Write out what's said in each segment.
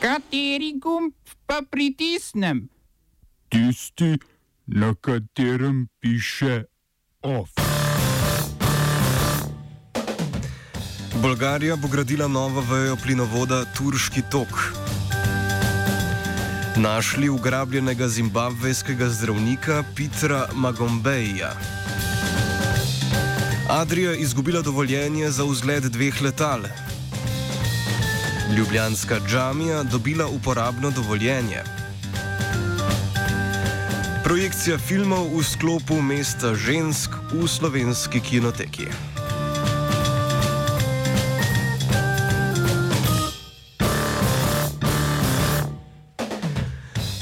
Kateri gumb pa pritisnem? Tisti, na katerem piše OF. Bolgarija bo gradila novo vejo plinovoda Turški tok. Našli ugrabljenega zimbabvejskega zdravnika Petra Magombeja. Adrija izgubila dovoljenje za vzgled dveh letal. Ljubljanska džamija dobila uporabno dovoljenje. Projekcija filmov v sklopu mesta žensk v slovenski kinoteki.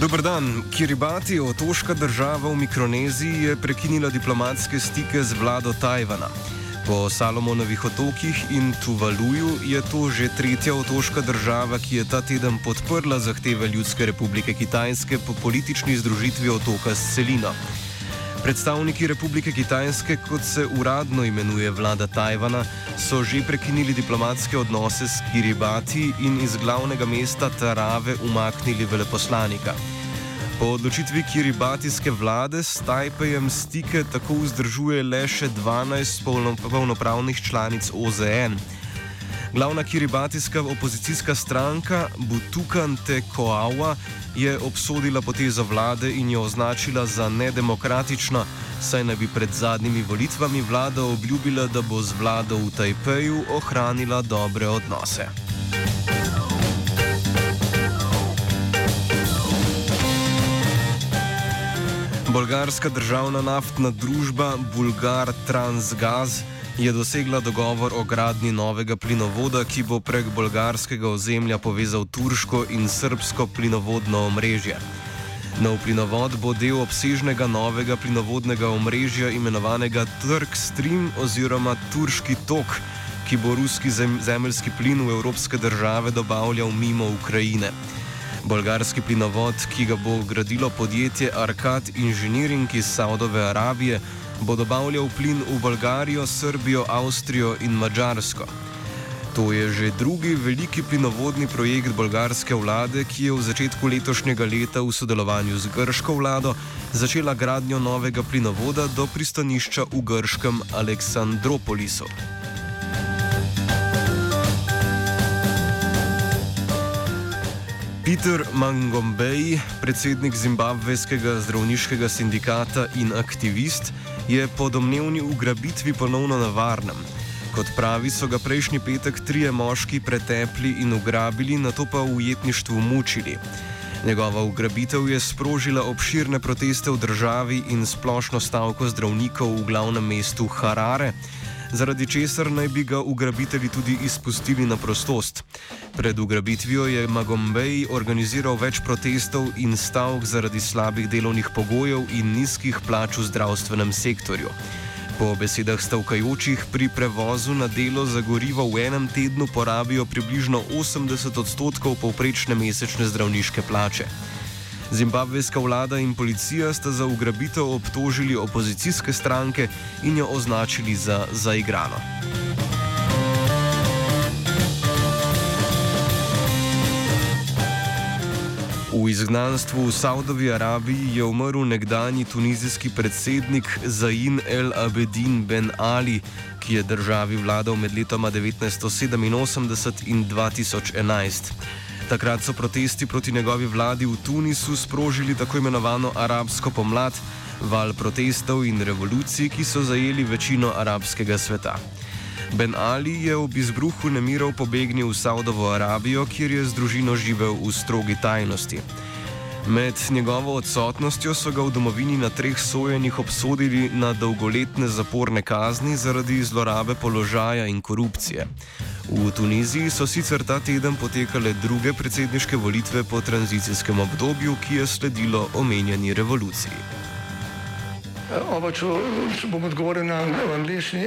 Dobr dan. Kiribati, otoška država v Mikroneziji, je prekinila diplomatske stike z vlado Tajvana. Po Salomonovih otokih in Tuvaluju je to že tretja otoška država, ki je ta teden podprla zahteve Ljudske republike Kitajske po politični združitvi otoka s celino. Predstavniki Republike Kitajske, kot se uradno imenuje vlada Tajvana, so že prekinili diplomatske odnose s Kiribati in iz glavnega mesta Tarave umaknili veleposlanika. Po odločitvi kiribatijske vlade s Tajpejem stike tako vzdržuje le še 12 polnopravnih članic OZN. Glavna kiribatijska opozicijska stranka Butukan Te Koawa je obsodila potezo vlade in jo označila za nedemokratično, saj naj bi pred zadnjimi volitvami vlada obljubila, da bo z vlado v Tajpeju ohranila dobre odnose. Bolgarska državna naftna družba Bulgar Transgaz je dosegla dogovor o gradnji novega plinovoda, ki bo prek bolgarskega ozemlja povezal turško in srbsko plinovodno omrežje. Nov plinovod bo del obsežnega novega plinovodnega omrežja imenovanega Turk Stream oziroma Turški tok, ki bo ruski zem zemeljski plin v evropske države dobavljal mimo Ukrajine. Bolgarski plinovod, ki ga bo gradilo podjetje Arkad Engineering iz Saudove Arabije, bo dobavljal plin v Bolgarijo, Srbijo, Avstrijo in Mačarsko. To je že drugi veliki plinovodni projekt bolgarske vlade, ki je v začetku letošnjega leta v sodelovanju z grško vlado začela gradnjo novega plinovoda do pristanišča v grškem Aleksandropolisu. Peter Mangombej, predsednik zimbabvejskega zdravniškega sindikata in aktivist, je po domnevni ugrabitvi ponovno na varnem. Kot pravi, so ga prejšnji petek trije moški pretepli in ugrabili, na to pa v ujetništvu mučili. Njegova ugrabitev je sprožila obširne proteste v državi in splošno stavko zdravnikov v glavnem mestu Harare zaradi česar naj bi ga ugrabitelji tudi izpustili na prostost. Pred ugrabitvijo je Magombej organiziral več protestov in stavk zaradi slabih delovnih pogojev in nizkih plač v zdravstvenem sektorju. Po besedah stavkajočih pri prevozu na delo za gorivo v enem tednu porabijo približno 80 odstotkov povprečne mesečne zdravniške plače. Zimbabvejska vlada in policija sta za ugrabitev obtožili opozicijske stranke in jo označili za zaigrano. V izgnanstvu v Saudovi Arabiji je umrl nekdani tunizijski predsednik Zain El Abedin Ben Ali, ki je državi vladal med letoma 1987 in 2011. Takrat so protesti proti njegovi vladi v Tunisu sprožili tako imenovano arabsko pomlad, val protestov in revolucij, ki so zajeli večino arabskega sveta. Ben Ali je ob izbruhu nemirov pobegnil v Saudovo Arabijo, kjer je z družino živel v strogi tajnosti. Med njegovo odsotnostjo so ga v domovini na treh sojenjih obsodili na dolgoletne zaporne kazni zaradi zlorabe položaja in korupcije. V Tuniziji so sicer ta teden potekale druge predsedniške volitve po tranzicijskem obdobju, ki je sledilo omenjeni revoluciji. Oba, če, če bom odgovoril na angliški.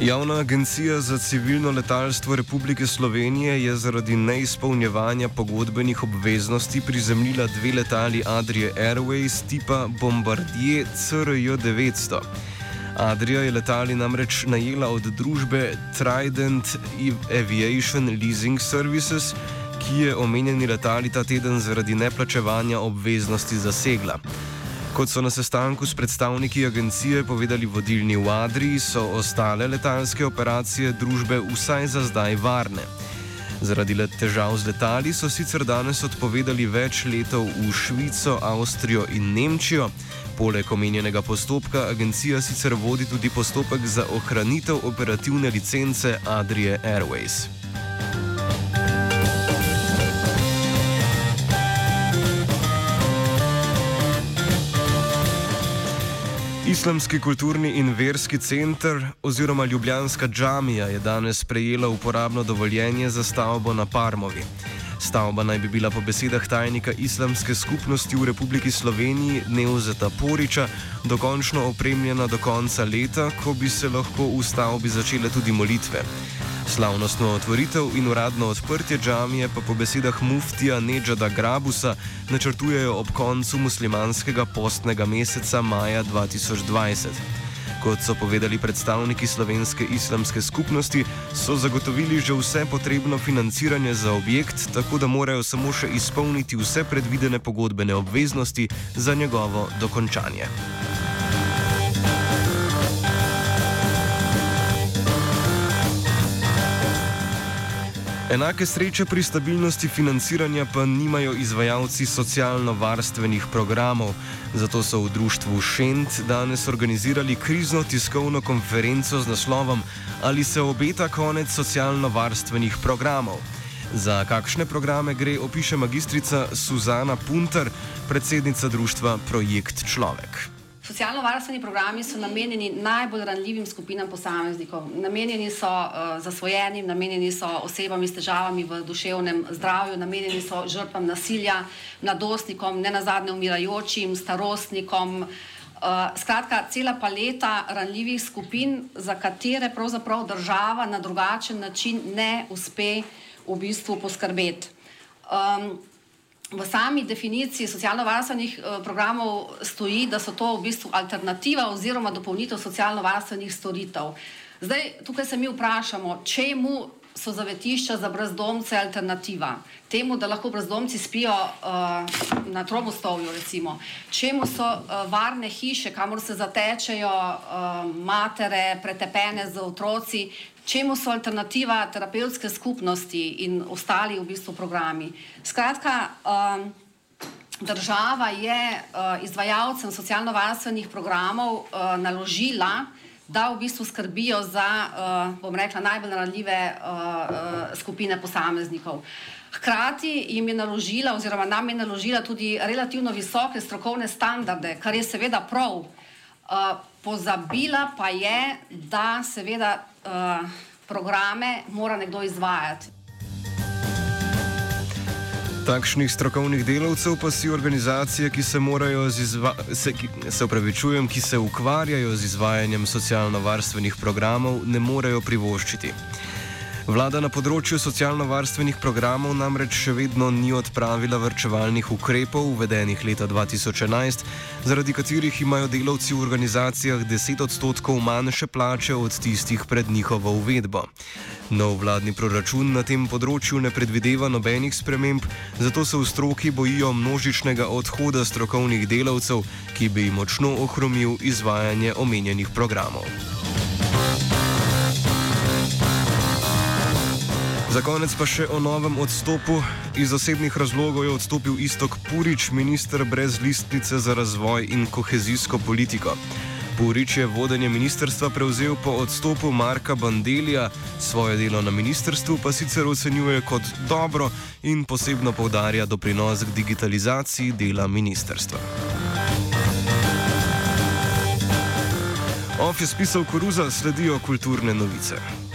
Javna agencija za civilno letalstvo Republike Slovenije je zaradi neizpolnjevanja pogodbenih obveznosti prizemljila dve letali Adrije Airways tipa Bombardier CRJ-900. Adria je letali namreč najela od družbe Trident Aviation Leasing Services, ki je omenjeni letali ta teden zaradi neplačevanja obveznosti zasegla. Kot so na sestanku s predstavniki agencije povedali vodilni v Adriji, so ostale letalske operacije družbe vsaj za zdaj varne. Zaradi težav z letali so sicer danes odpovedali več letov v Švico, Avstrijo in Nemčijo. Poleg omenjenega postopka agencija sicer vodi tudi postopek za ohranitev operativne licence Adrije Airways. Islamski kulturni in verski center oziroma Ljubljanska džamija je danes prejela uporabno dovoljenje za stavbo na Parmovi. Stavba naj bi bila po besedah tajnika islamske skupnosti v Republiki Sloveniji Neuzeta Poriča dokončno opremljena do konca leta, ko bi se lahko v stavbi začele tudi molitve. Slavnostno otvoritev in uradno odprtje džamije pa po besedah muftija Nedžada Grabusa načrtujejo ob koncu muslimanskega postnega meseca maja 2020. Kot so povedali predstavniki slovenske islamske skupnosti, so zagotovili že vse potrebno financiranje za objekt, tako da morajo samo še izpolniti vse predvidene pogodbene obveznosti za njegovo dokončanje. Enake sreče pri stabilnosti financiranja pa nimajo izvajalci socialno-varstvenih programov. Zato so v društvu Šent danes organizirali krizno tiskovno konferenco z naslovom Ali se obeta konec socialno-varstvenih programov. Za kakšne programe gre, opiše magistrica Suzana Punter, predsednica društva Projekt Človek. Socialno-varstveni programi so namenjeni najbolj ranljivim skupinam posameznikov. Namenjeni so uh, zasvojenim, namenjeni so osebam s težavami v duševnem zdravju, namenjeni so žrtvam nasilja, mladostnikom, ne nazadnje umirajočim, starostnikom. Uh, skratka, cela paleta ranljivih skupin, za katere pravzaprav država na drugačen način ne uspe v bistvu poskrbeti. Um, V sami definiciji socialno-varstvenih eh, programov stoji, da so to v bistvu alternativa oziroma dopolnitev socialno-varstvenih storitev. Zdaj, tukaj se mi vprašamo, čemu so zavetišča za brezdomce alternativa? Temu, da lahko brezdomci spijo uh, na trobostovju, recimo. Čemu so uh, varne hiše, kamor se zatečejo uh, matere, pretepene z otroci, čemu so alternativa terapevtske skupnosti in ostali v bistvu programi. Skratka, um, država je uh, izvajalcem socialno-varstvenih programov uh, naložila, da v bistvu skrbijo za, uh, bom rekla, najbolj ranljive uh, uh, skupine posameznikov. Hkrati jim je naložila, oziroma nam je naložila tudi relativno visoke strokovne standarde, kar je seveda prav. Uh, pozabila pa je, da seveda uh, programe mora nekdo izvajati. Takšnih strokovnih delavcev pa si organizacije, ki se izva se, ki, se upravičujem, ki se ukvarjajo z izvajanjem socialno-varstvenih programov, ne morejo privoščiti. Vlada na področju socialno-varstvenih programov namreč še vedno ni odpravila vrčevalnih ukrepov, uvedenih leta 2011, zaradi katerih imajo delavci v organizacijah 10 odstotkov manjše plače od tistih pred njihovo uvedbo. Nov vladni proračun na tem področju ne predvideva nobenih sprememb, zato se v stroki bojijo množičnega odhoda strokovnih delavcev, ki bi močno ohromil izvajanje omenjenih programov. Za konec pa še o novem odstopu. Iz osebnih razlogov je odstopil Istok Purič, minister brez listnice za razvoj in kohezijsko politiko. Burič je vodenje ministerstva prevzel po odstopu Marka Bandelija, svoje delo na ministerstvu pa sicer ocenjuje kot dobro in posebno povdarja doprinos k digitalizaciji dela ministerstva. Of je spisal koruza, sledijo kulturne novice.